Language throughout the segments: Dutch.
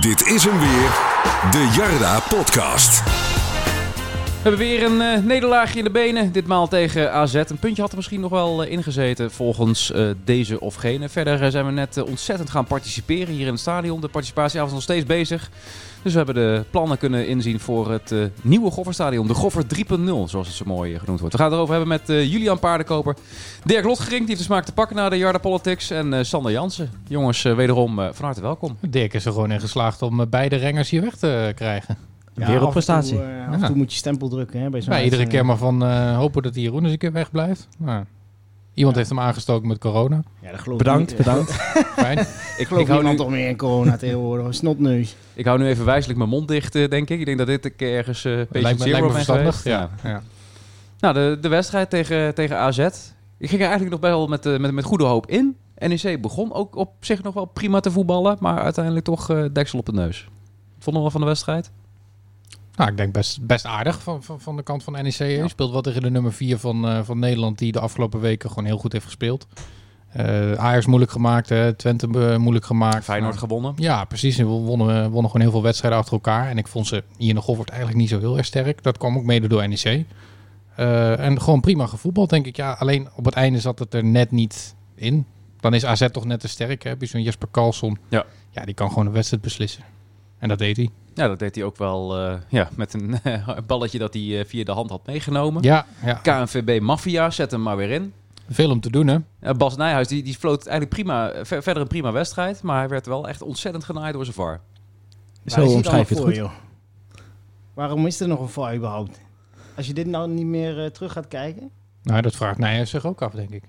Dit is hem weer, de Jarda Podcast. We hebben weer een eh, nederlaagje in de benen, ditmaal tegen AZ. Een puntje had er misschien nog wel eh, ingezeten volgens eh, deze of gene. Verder zijn we net ontzettend gaan participeren hier in het stadion. De participatieavond is nog steeds bezig. Dus we hebben de plannen kunnen inzien voor het nieuwe Gofferstadion. De Goffer 3.0, zoals het zo mooi genoemd wordt. We gaan het erover hebben met Julian Paardenkoper. Dirk Lotgering, die heeft de smaak te pakken naar de Jarda Politics. En Sander Jansen. Jongens, wederom van harte welkom. Dirk is er gewoon in geslaagd om beide rengers hier weg te krijgen. Ja, Wereldprestatie. Af en toe, eh, af en Ja. toe moet je stempel drukken hè, bij zo'n Ja, iedere keer maar van eh, hopen dat die Jeroen eens een keer wegblijft. Nou, iemand heeft hem aangestoken met corona. Ja, dat geloof Bedankt, ik niet. bedankt. Fijn. Ik, geloof ik, hou niemand nu, toch meer in corona tegenwoordig. Een snotneus. ik hou nu even wijselijk mijn mond dicht, eh, denk ik. Ik denk dat dit een keer ergens eh patient lijkt me, zero lijkt me verstandig. Ja. Ja. Nou, de, de wedstrijd tegen, tegen AZ. Ik ging er eigenlijk nog wel met, met, met goede hoop in. NEC begon ook op zich nog wel prima te voetballen. Maar uiteindelijk toch eh, deksel op de neus. Wat vonden we van de wedstrijd? Nou, ik denk best, best aardig van, van, van de kant van NEC. Speelt wel tegen de nummer 4 van, eh, van Nederland, die de afgelopen weken gewoon heel goed heeft gespeeld. Eh Ajax moeilijk gemaakt, hè, Twente eh, moeilijk gemaakt. Feyenoord Nou, gewonnen. Ja, precies. We wonnen, wonnen gewoon heel veel wedstrijden achter elkaar. En ik vond ze hier in de Goffert eigenlijk niet zo heel erg sterk. Dat kwam ook mede door NEC. En gewoon prima gevoetbald, denk ik. Ja, alleen op het einde zat het er net niet in. Dan is AZ toch net te sterk. Hè? Heb je zo'n Jesper Karlsson. Ja. ja, die kan gewoon een wedstrijd beslissen. En dat deed hij. Ja, dat deed hij ook wel eh, ja, met een balletje dat hij eh, via de hand had meegenomen. Ja, ja. KNVB Mafia, zet hem maar weer in. veel om te doen, hè? Eh, Bas Nijhuis, die, die floot eigenlijk prima, eh, ver- verder een prima wedstrijd. Maar hij werd wel echt ontzettend genaaid door zijn VAR. Zo omschrijf je het voor, goed. joh? Waarom is er nog een VAR überhaupt? Als je dit nou niet meer eh, terug gaat kijken. Nou, dat vraagt Nijhuis zich ook af, denk ik.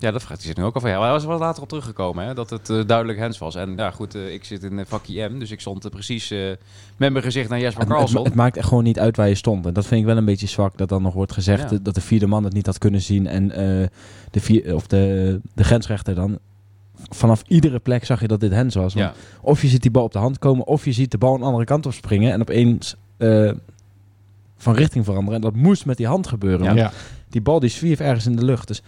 Ja, dat vraagt hij zich nu ook al van. Ja, maar hij was er wel later op teruggekomen, hè, dat het eh, duidelijk Hens was. En ja, goed, eh, ik zit in uh, vakje M, dus ik stond eh, precies eh, met mijn gezicht naar Jesper Het, het, het maakt echt gewoon niet uit waar je stond. En dat vind ik wel een beetje zwak dat dan nog wordt gezegd Ja. dat de vierde man het niet had kunnen zien. En eh, de, vier, of de, de grensrechter dan. Vanaf iedere plek zag je dat dit Hens was. Ja, Of je ziet die bal op de hand komen, of je ziet de bal een andere kant op springen. En opeens eh, van richting veranderen. En dat moest met die hand gebeuren. Ja. Die bal die zwierf ergens in de lucht. Dus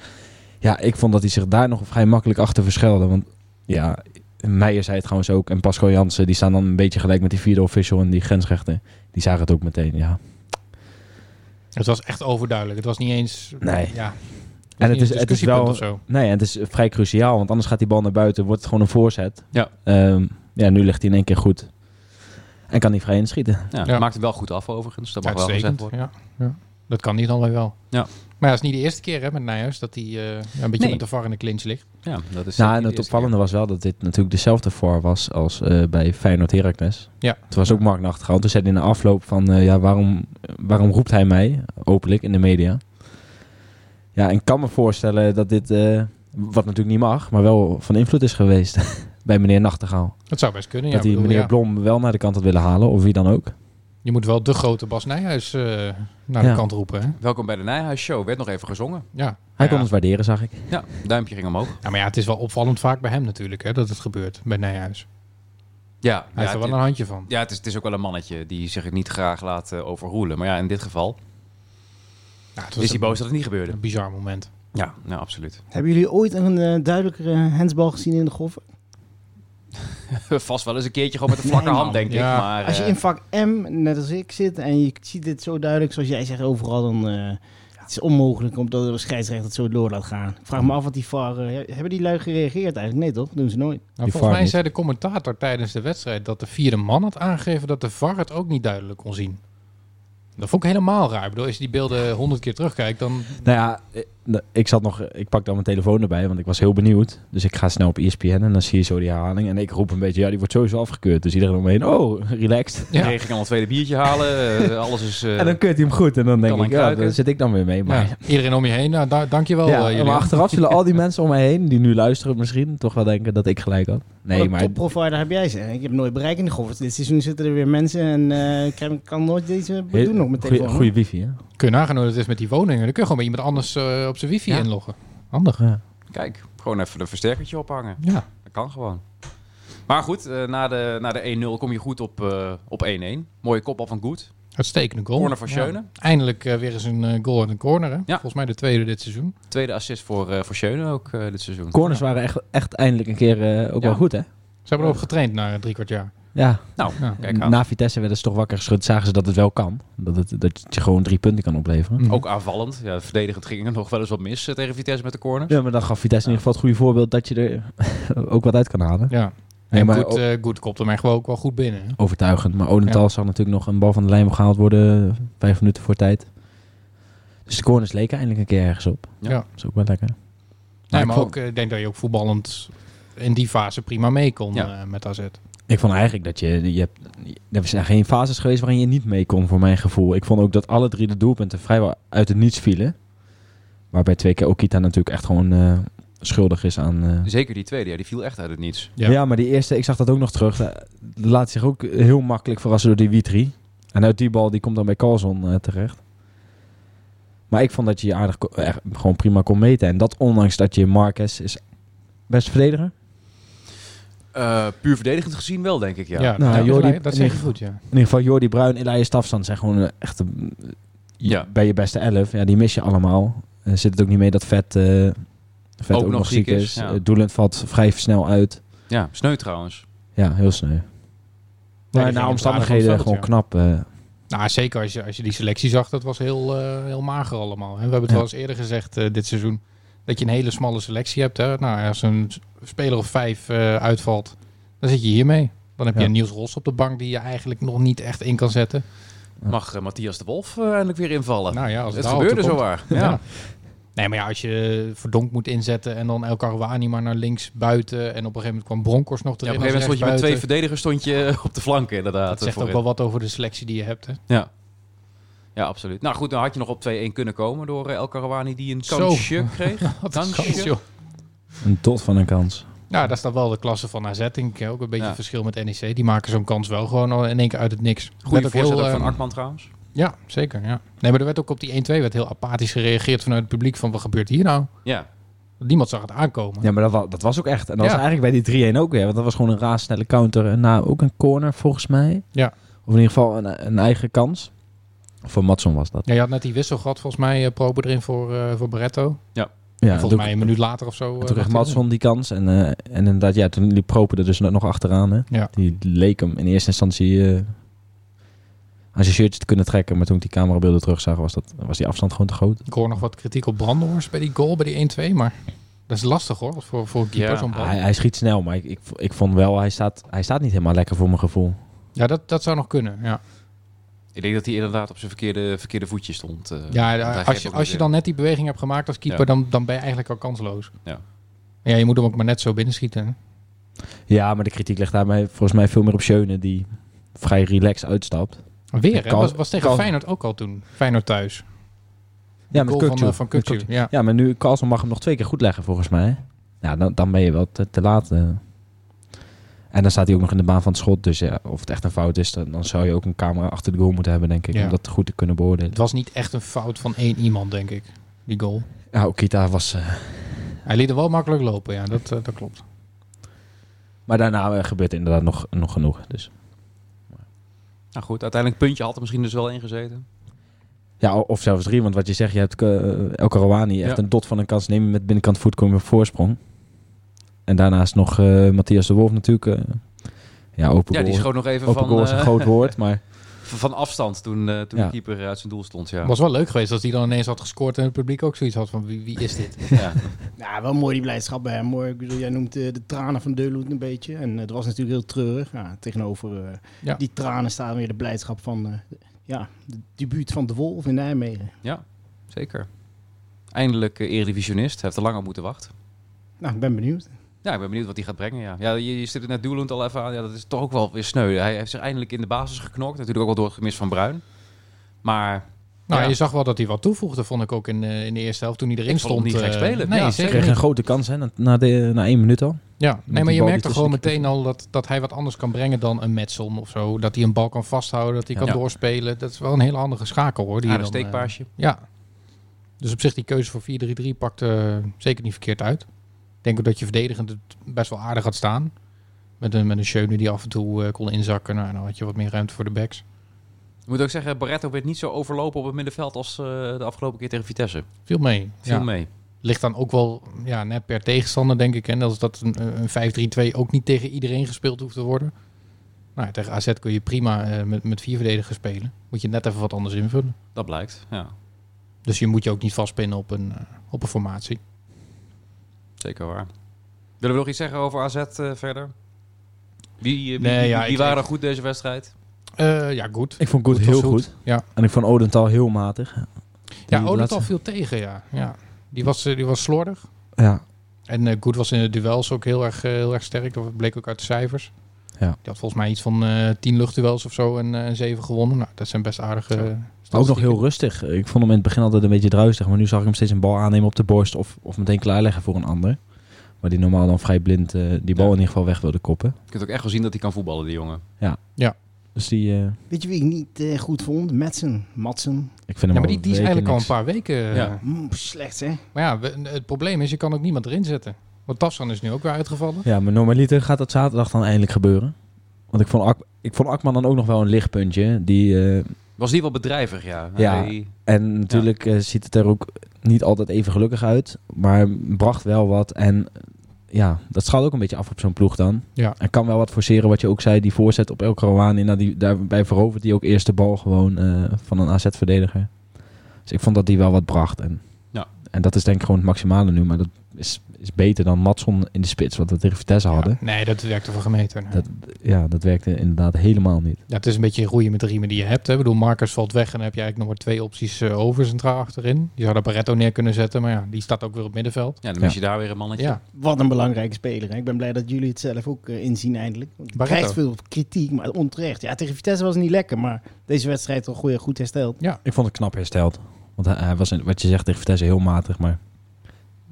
ja, ik vond dat hij zich daar nog vrij makkelijk achter verschuilde. Want ja, Meijer zei het trouwens ook. En Pascal Jansen, die staan dan een beetje gelijk met die vierde official en die grensrechter. Die zagen het ook meteen, ja. Het was echt overduidelijk. Het was niet eens... Nee. Ja. En het is, het is wel... Nee, en het is vrij cruciaal. Want anders gaat die bal naar buiten, wordt het gewoon een voorzet. Ja. Ehm, ja, nu ligt hij in één keer goed. En kan hij vrij inschieten. ja, Ja. maakt het wel goed af overigens, dat mag wel gezegd worden. ja. ja. Dat kan niet dan weer wel. Ja. Maar ja, het is niet de eerste keer hè, met Nijhuis dat hij eh, een beetje Nee. met de VAR in de clinch ligt. Ja, dat is Nou, en het opvallende was wel dat dit natuurlijk dezelfde voor was als eh, bij Feyenoord Heracles. Ja. Het was ook Mark Nachtegaal. Toen zei hij in de afloop van, eh, ja, waarom, waarom roept hij mij, openlijk, in de media? Ja, en ik kan me voorstellen dat dit, eh, wat natuurlijk niet mag, maar wel van invloed is geweest bij meneer Nachtegaal. Dat zou best kunnen. Ja, dat hij bedoel, meneer ja, Blom wel naar de kant had willen halen, of wie dan ook. Je moet wel de grote Bas Nijhuis eh, naar Ja. de kant roepen. Hè? Welkom bij de Nijhuis Show, werd nog even gezongen. Ja. Hij ja. kon ons waarderen, zag ik. Ja, duimpje ging omhoog. Ja, maar ja, het is wel opvallend vaak bij hem natuurlijk hè, dat het gebeurt bij Nijhuis. Ja, Hij ja, heeft er wel het- een handje van. ja het, is, het is ook wel een mannetje die zich niet graag laat eh, overroelen. Maar ja, in dit geval Ja, het was is hij boos dat het niet gebeurde. Een bizar moment. Ja, nou, absoluut. Hebben jullie ooit een eh, duidelijkere hensbal gezien in de Goffer? Vast wel eens een keertje gewoon met een vlakke Nee, hand, denk Ja. ik. Maar, Als je eh, in vak M, net als ik, zit en je ziet dit zo duidelijk, zoals jij zegt overal, dan eh, het is onmogelijk om dat de scheidsrechter het zo door laat gaan. Ik vraag me af wat die VAR... eh, hebben die lui gereageerd eigenlijk? Nee toch? Dat doen ze nooit. Nou, volgens mij niet. zei de commentator tijdens de wedstrijd dat de vierde man had aangegeven dat de VAR het ook niet duidelijk kon zien. Dat vond ik helemaal raar. Ik bedoel, als je die beelden honderd keer terugkijkt, dan... Nou ja, ik zat nog, ik pak dan mijn telefoon erbij, want ik was heel benieuwd. Dus ik ga snel op ESPN en dan zie je zo die herhaling. En ik roep een beetje, ja, die wordt sowieso afgekeurd. Dus iedereen omheen, oh, relaxed. Ja. Kreeg ik al een tweede biertje halen. eh, alles is... eh, En dan keurt hij hem goed. En dan denk Kan ik, ja, daar zit ik dan weer mee. Maar, Ja, iedereen om je heen, nou, da dankjewel ja, eh, maar achteraf zullen al die mensen om mij heen, die nu luisteren misschien, toch wel denken dat ik gelijk had. Nee, maar topprovider heb jij zeg. Ik heb nooit bereik in de Goffer. Dit seizoen zitten er weer mensen en ik kan nooit deze doen nog met telefoon. goede, goede wifi, hè? Kun je nagaan hoe het is met die woningen. Dan kun je gewoon bij iemand anders eh, op zijn wifi Ja. inloggen. Handig. Ja. Kijk, gewoon even een versterkertje ophangen. Ja. Dat kan gewoon. Maar goed, eh, na de, na de 1-0 kom je goed op, eh, op 1-1. Mooie kopbal van Goed. Uitstekende goal. Corner van Ja. Schöne. Eindelijk eh, weer eens een eh, goal uit een corner. Hè? Volgens mij de tweede dit seizoen. Tweede assist voor, eh voor Schöne ook eh, dit seizoen. Corners waren echt, echt eindelijk een keer eh, ook Ja. wel goed, hè? Ze hebben erop getraind na drie kwart jaar. Ja, Nou, Ja. kijk aan. na Vitesse werden ze toch wakker geschud. Zagen ze dat het wel kan. Dat, het, dat je gewoon drie punten kan opleveren. Mhm. Ook aanvallend. Ja, verdedigend ging er nog wel eens wat mis eh, tegen Vitesse met de corners. Ja, maar dan gaf Vitesse in ieder geval het goede voorbeeld dat je er ook wat uit kan halen. Ja. Nee, En maar goed, ook- eh, goed komt hem echt wel ook wel goed binnen. Overtuigend. Maar Odental Ja. zag natuurlijk nog een bal van de lijn gehaald worden. Vijf minuten voor tijd. Dus de corners leken eindelijk een keer ergens op. Ja. Ja. Dat is ook wel lekker. Nee, ik maar ook, eh, ik denk dat je ook voetballend in die fase prima mee kon Ja. eh, met AZ. Ik vond eigenlijk dat je, je hebt, er zijn geen fases geweest waarin je niet mee kon, voor mijn gevoel. Ik vond ook dat alle drie de doelpunten vrijwel uit het niets vielen. Waarbij twee keer Okita natuurlijk echt gewoon eh, schuldig is aan... eh, Zeker die tweede, ja, die viel echt uit het niets. Ja. ja. maar die eerste, ik zag dat ook nog terug. eh, laat zich ook heel makkelijk verrassen door die Witri. En uit die bal, die komt dan bij Carlson terecht. Maar ik vond dat je je aardig echt gewoon prima kon meten. En dat ondanks dat je Marquez is best verdediger. Eh, puur verdedigend gezien wel, denk ik, ja. Ja, Nou, dat, Jordi- is- dat in zeg ieder je goed, ja. In ieder geval Jordi Bruin, Elias Stafstand zijn gewoon eh, echt een- Ja. bij je beste elf. Ja, die mis je allemaal. Eh, zit het ook niet mee dat Vet, eh vet ook, nog ziek is. ja. Eh, Doelend valt vrij snel uit. Ja, sneu trouwens. Ja, heel die Maar na omstandigheden gewoon knap. eh. Nou, zeker als je, als je die selectie zag, dat was heel, eh, heel mager allemaal. Hè. We hebben het Ja. wel eens eerder gezegd eh, dit seizoen. Dat je een hele smalle selectie hebt. Hè. Nou, als een speler of vijf eh, uitvalt, dan zit je hiermee. Dan heb je Ja. een Niels Ros op de bank die je eigenlijk nog niet echt in kan zetten. Ja. Mag eh, Matthias de Wolf eh, eindelijk weer invallen? Nou ja, als het het, gebeurde zo waar. Ja. Ja. Nee, maar ja, als je Verdonk moet inzetten en dan El Karouani maar naar links buiten. En op een gegeven moment kwam Broncos nog Ja, erin. op een gegeven moment stond je met twee verdedigers stond je op de flanken inderdaad. Dat zegt ook wel wat over de selectie die je hebt. Hè. Ja. Ja, absoluut. Nou goed, dan had je nog op 2-1 kunnen komen door eh, El Karawani die een Zo. kansje kreeg. Kansje. Een dot van een kans. Ja, dat is dan wel de klasse van AZ, denk ik. Ook een beetje Ja. verschil met NEC. Die maken zo'n kans wel gewoon al in één keer uit het niks. Goede voorzet ook heel, van eh, Akman trouwens. Ja, zeker. Ja. Nee, maar er werd ook op die 1-2 werd heel apathisch gereageerd vanuit het publiek van wat gebeurt hier nou? Ja. Niemand zag het aankomen. Ja, maar dat was, dat was ook echt. En dat Ja. was eigenlijk bij die 3-1 ook weer. Want dat was gewoon een razendsnelle counter. En na ook een corner volgens mij. Ja. Of in ieder geval een, een eigen kans. Voor Matson was dat. Ja, je had net die wissel gehad, volgens mij, uh, Probe erin voor, eh voor Barretto. Ja, volgens toen- mij een minuut later of zo. Eh, toen kreeg Matson die kans. En, eh, en inderdaad, ja, toen liep Proper er dus nog achteraan. Hè. Ja. Die leek hem in eerste instantie eh aan zijn shirtje te kunnen trekken. Maar toen ik die camerabeelden terugzag, was, dat, was die afstand gewoon te groot. Ik hoor nog wat kritiek op Brandenhorst bij die goal, bij die 1-2. Maar dat is lastig hoor, voor, voor een keeper Ja. zo'n bal. Hij, hij schiet snel, maar ik, ik, ik vond wel, hij staat, hij staat niet helemaal lekker voor mijn gevoel. Ja, dat, dat zou nog kunnen, ja. Ik denk dat hij inderdaad op zijn verkeerde, verkeerde voetje stond. eh. Ja, als je, als je dan net die beweging hebt gemaakt als keeper, Ja. dan, dan ben je eigenlijk al kansloos. Ja. Ja, je moet hem ook maar net zo binnenschieten. hè. Ja, maar de kritiek ligt daarbij volgens mij veel meer op Schöne, die vrij relaxed uitstapt. Weer, hè? Kan- was, was tegen kan- Feyenoord ook al toen. Feyenoord thuis. Ja, met van, eh, van. Ja. Ja, maar nu, Carlson mag hem nog twee keer goed leggen volgens mij. Ja, dan, dan ben je wel te, te laat. eh. En dan staat hij ook nog in de baan van het schot. Dus ja, of het echt een fout is, dan, dan zou je ook een camera achter de goal moeten hebben, denk ik. Ja. Om dat goed te kunnen beoordelen. Het was niet echt een fout van één iemand, denk ik, die goal. Ja, Okita was... eh, Hij liet er wel makkelijk lopen, ja, dat, eh, dat klopt. maar daarna eh, gebeurt inderdaad nog, nog genoeg. Dus. Nou goed, uiteindelijk puntje had er misschien dus wel ingezeten. Ja, of zelfs drie. Want wat je zegt, je hebt uh, El Karawani echt Ja. een dot van een kans nemen met binnenkant voet kom je op voorsprong. En daarnaast nog eh, Matthias de Wolf natuurlijk. eh, ja, open Ja, die schoot nog even open van, goal is een eh, groot woord, maar... van afstand toen, eh, toen Ja. de keeper uit zijn doel stond. Ja. Het was wel leuk geweest als hij dan ineens had gescoord en het publiek ook zoiets had van wie, wie is dit? ja. Ja, wel mooi die blijdschap bij hem. Mooi. Ik bedoel, jij noemt eh, de tranen van Deulund een beetje. En dat was natuurlijk heel treurig. Ja, tegenover eh, Ja. die tranen staat weer de blijdschap van eh, ja, de debuut van De Wolf in Nijmegen. ja, zeker. Eindelijk eredivisionist. Hij heeft er lang op moeten wachten. Nou, ik ben benieuwd. Ja, ik ben benieuwd wat hij gaat brengen. Ja, ja je, je zit er net Doelend al even aan. Ja, dat is toch ook wel weer sneu. Hij heeft zich eindelijk in de basis geknokt. Natuurlijk ook wel door het gemis van Bruin. Maar Nou, Ja. je zag wel dat hij wat toevoegde, vond ik ook in, eh, in de eerste helft toen hij erin Ik vond hem stond. niet gek eh, spelen. Nee, Ja, zeker kreeg een grote kans hè, na, na, de, na één minuut al. Ja, nee, maar je bal merkt die toch gewoon meteen al dat, dat hij wat anders kan brengen dan een Metson of zo. Dat hij een bal kan vasthouden, dat hij kan Ja. doorspelen. Dat is wel een hele handige schakel hoor. Die een dan, eh, steekpaasje. ja. Dus op zich die keuze voor 4-3-3 pakt eh, zeker niet verkeerd uit. Denk ook dat je verdedigend het best wel aardig had staan. Met een, met een Schöne die af en toe eh, kon inzakken. Nou, dan had je wat meer ruimte voor de backs. Ik moet ook zeggen, Barretto werd niet zo overlopen op het middenveld als eh, de afgelopen keer tegen Vitesse. Viel mee. Viel Ja. mee. Ligt dan ook wel ja, net per tegenstander, denk ik. En als dat een, een 5-3-2 ook niet tegen iedereen gespeeld hoeft te worden. Nou, ja, tegen AZ kun je prima eh, met, met vier verdedigers spelen. Moet je net even wat anders invullen. Dat blijkt, ja. Dus je moet je ook niet vastpinnen op een, eh, op een formatie. Zeker waar. Willen we nog iets zeggen over AZ eh, verder? Wie, eh, wie, Nee, wie- ja, wie ik- waren ik- goed deze wedstrijd? Eh, ja, goed. Ik vond Goed heel goed. Ja, En ik vond Odental heel matig. ja Odental laatste- viel tegen, ja. ja. Die, was, die was slordig. Ja, En eh Goed was in de duels ook heel erg, heel erg sterk. Dat bleek ook uit de cijfers. Ja. Die had volgens mij iets van eh tien luchtduels of zo en eh, zeven gewonnen. Nou, dat zijn best aardige maar ook nog heel rustig. Ik vond hem in het begin altijd een beetje druistig. Maar nu zag ik hem steeds een bal aannemen op de borst. Of, of meteen klaarleggen voor een ander. Waar die normaal dan vrij blind eh, die bal Ja. in ieder geval weg wilde koppen. Je kunt ook echt wel zien dat hij kan voetballen, die jongen. Dus die, eh, Weet je wie ik niet goed vond? Matsen. Matsen. ik vind hem Ja, maar die, die is eigenlijk al een paar weken. Ja. Mm, slecht, hè? Maar ja, we- het probleem is, je kan ook niemand erin zetten. Want Tassan is nu ook weer uitgevallen. Ja, maar normaliter gaat dat zaterdag dan eindelijk gebeuren. Want ik vond, Ak ik vond Akman dan ook nog wel een lichtpuntje. Die, eh, Was die wel bedrijvig, ja. Ja. Hij- en natuurlijk eh, ziet het er ook niet altijd even gelukkig uit. Maar bracht wel wat. En ja, dat schaalt ook een beetje af op zo'n ploeg dan. Ja. En kan wel wat forceren, wat je ook zei. Die voorzet op El Karouani. Nou, die, daarbij verovert hij ook eerst de bal gewoon eh, van een AZ-verdediger. Dus ik vond dat die wel wat bracht. En, Ja. en dat is denk ik gewoon het maximale nu. Maar dat is, is beter dan Matson in de spits, wat we tegen Vitesse hadden. Ja, nee, dat werkte voor gemeten. Dat, ja, dat werkte inderdaad helemaal niet. Ja, het is een beetje roeien met de riemen die je hebt. Hè. Ik bedoel, Marcus valt weg en dan heb je eigenlijk nog maar twee opties eh, over centraal achterin. Je zou daar Barretto neer kunnen zetten, maar ja, die staat ook weer op middenveld. Ja, dan Ja. mis je daar weer een mannetje. Ja, Wat een belangrijke speler. Hè? Ik ben blij dat jullie het zelf ook eh, inzien eindelijk. Want Barretto. krijgt veel kritiek, maar onterecht. Ja, tegen Vitesse was het niet lekker, maar deze wedstrijd toch goed, goed hersteld. Ik vond het knap hersteld. Want hij, hij was, in- wat je zegt tegen Vitesse, heel matig. Maar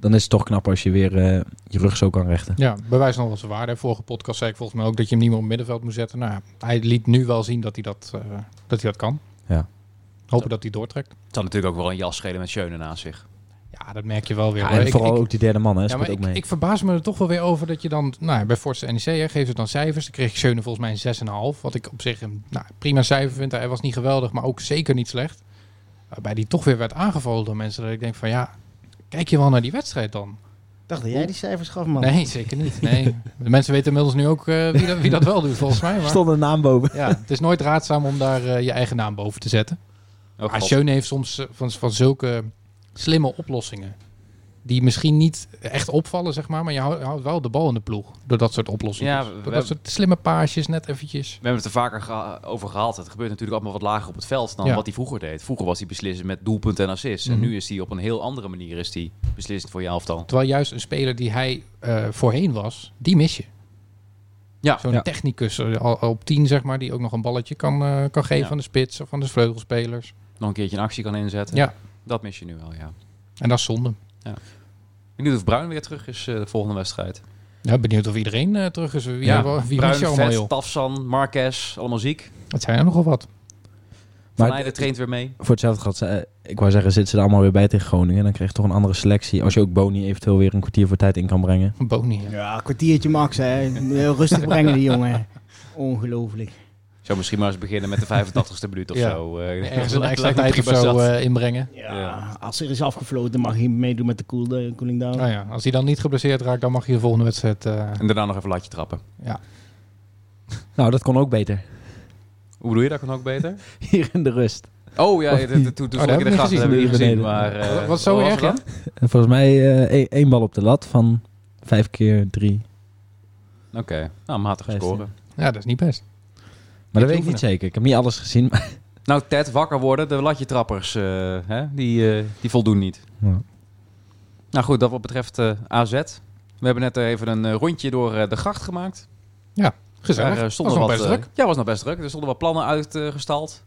dan is het toch knap als je weer eh, je rug zo kan rechten. ja bewijst nog wel zijn waarde. Vorige podcast zei ik volgens mij ook dat je hem niet meer op middenveld moet zetten. Nou, ja, hij liet nu wel zien dat hij dat, eh, dat, hij dat kan. Ja. Hopen dat hij doortrekt. Het zal natuurlijk ook wel een jas schelen met Schöne naast zich. Ja, dat merk je wel weer. Ja, en Ik- vooral ik- ook die derde man, hè, Ja, speelt maar ook ik, mee. ik verbaas me er toch wel weer over dat je dan... Nou, bij Forza NEC hè, geeft het dan cijfers. Dan kreeg Schöne volgens mij een 6,5. Wat ik op zich een nou, prima cijfer vind. Hij was niet geweldig, maar ook zeker niet slecht. Waarbij die toch weer werd aangevallen door mensen. Dat ik denk van ja, kijk je wel naar die wedstrijd dan? Dacht dat jij die cijfers gaf, man? Nee, zeker niet. Nee. De mensen weten inmiddels nu ook eh, wie, dat, wie dat wel doet volgens mij. Er Maar, stond een naam boven. ja, het is nooit raadzaam om daar eh, je eigen naam boven te zetten. Oh, Maar heeft soms eh, van, van zulke slimme oplossingen. Die misschien niet echt opvallen, zeg maar. Maar je houdt, houdt wel de bal in de ploeg. Door dat soort oplossingen. Ja, door dat hebben- soort slimme paasjes, net eventjes. We hebben het er vaker geha- over gehad. Het gebeurt natuurlijk allemaal wat lager op het veld dan Ja. wat hij vroeger deed. Vroeger was hij beslissend met doelpunten en assists. Mhm. En nu is hij op een heel andere manier is hij beslissend voor je elftal. Terwijl juist een speler die hij eh, voorheen was, die mis je. Ja, Zo'n Ja. technicus eh, op 10, zeg maar, die ook nog een balletje kan, eh, kan geven Ja. aan de spits of aan de vleugelspelers. nog een keertje een actie kan inzetten. Ja, Dat mis je nu wel, ja. en dat is zonde. Ik benieuwd of Bruin weer terug is eh, de volgende wedstrijd. Ja, benieuwd of iedereen eh, terug is. Wie, Ja, wie, wie Bruin, je allemaal, Vet? Tafsan, Marquez, allemaal ziek. Het zijn er nogal wat. Van Maar Heijden traint weer mee. voor hetzelfde gehad, eh, ik wou zeggen, zitten ze er allemaal weer bij tegen Groningen. Dan krijg je toch een andere selectie. Als je ook Boni eventueel weer een kwartier voor tijd in kan brengen. Boni. Ja. Ja, een kwartiertje max, hè. Heel rustig brengen, die jongen. Ongelooflijk. Zou misschien maar eens beginnen met de 85ste minuut of Ja. zo. eh. Ergens een extra tijd of zo eh, inbrengen. Ja, Ja. als er is afgefloten, mag hij meedoen met de cool, de cooling down. Nou ja, als hij dan niet geblesseerd raakt, dan mag je de volgende wedstrijd... eh, En daarna nog even latje trappen. ja. Nou, dat kon ook beter. Hoe bedoel je dat kan ook beter? Hier in de rust. Oh ja, toen toen- Oh, ik in de dat hebben we niet gezien. Maar, eh, Wat- zo erg, er ja? En volgens mij eh, één- bal op de lat van vijf keer drie. Oké, nou matig scoren. ja, dat is niet best. Maar dat weet ik niet zeker. Ik heb niet alles gezien. maar- Nou, Ted, wakker worden. De latje trappers, eh, hè? Die, eh, die voldoen niet. Ja. Nou goed, dat wat betreft eh, AZ. We hebben net even een rondje door de gracht gemaakt. Gezellig. Daar was stonden nog wat, best druk. Ja, was nog best druk. Er stonden wat plannen uitgestald.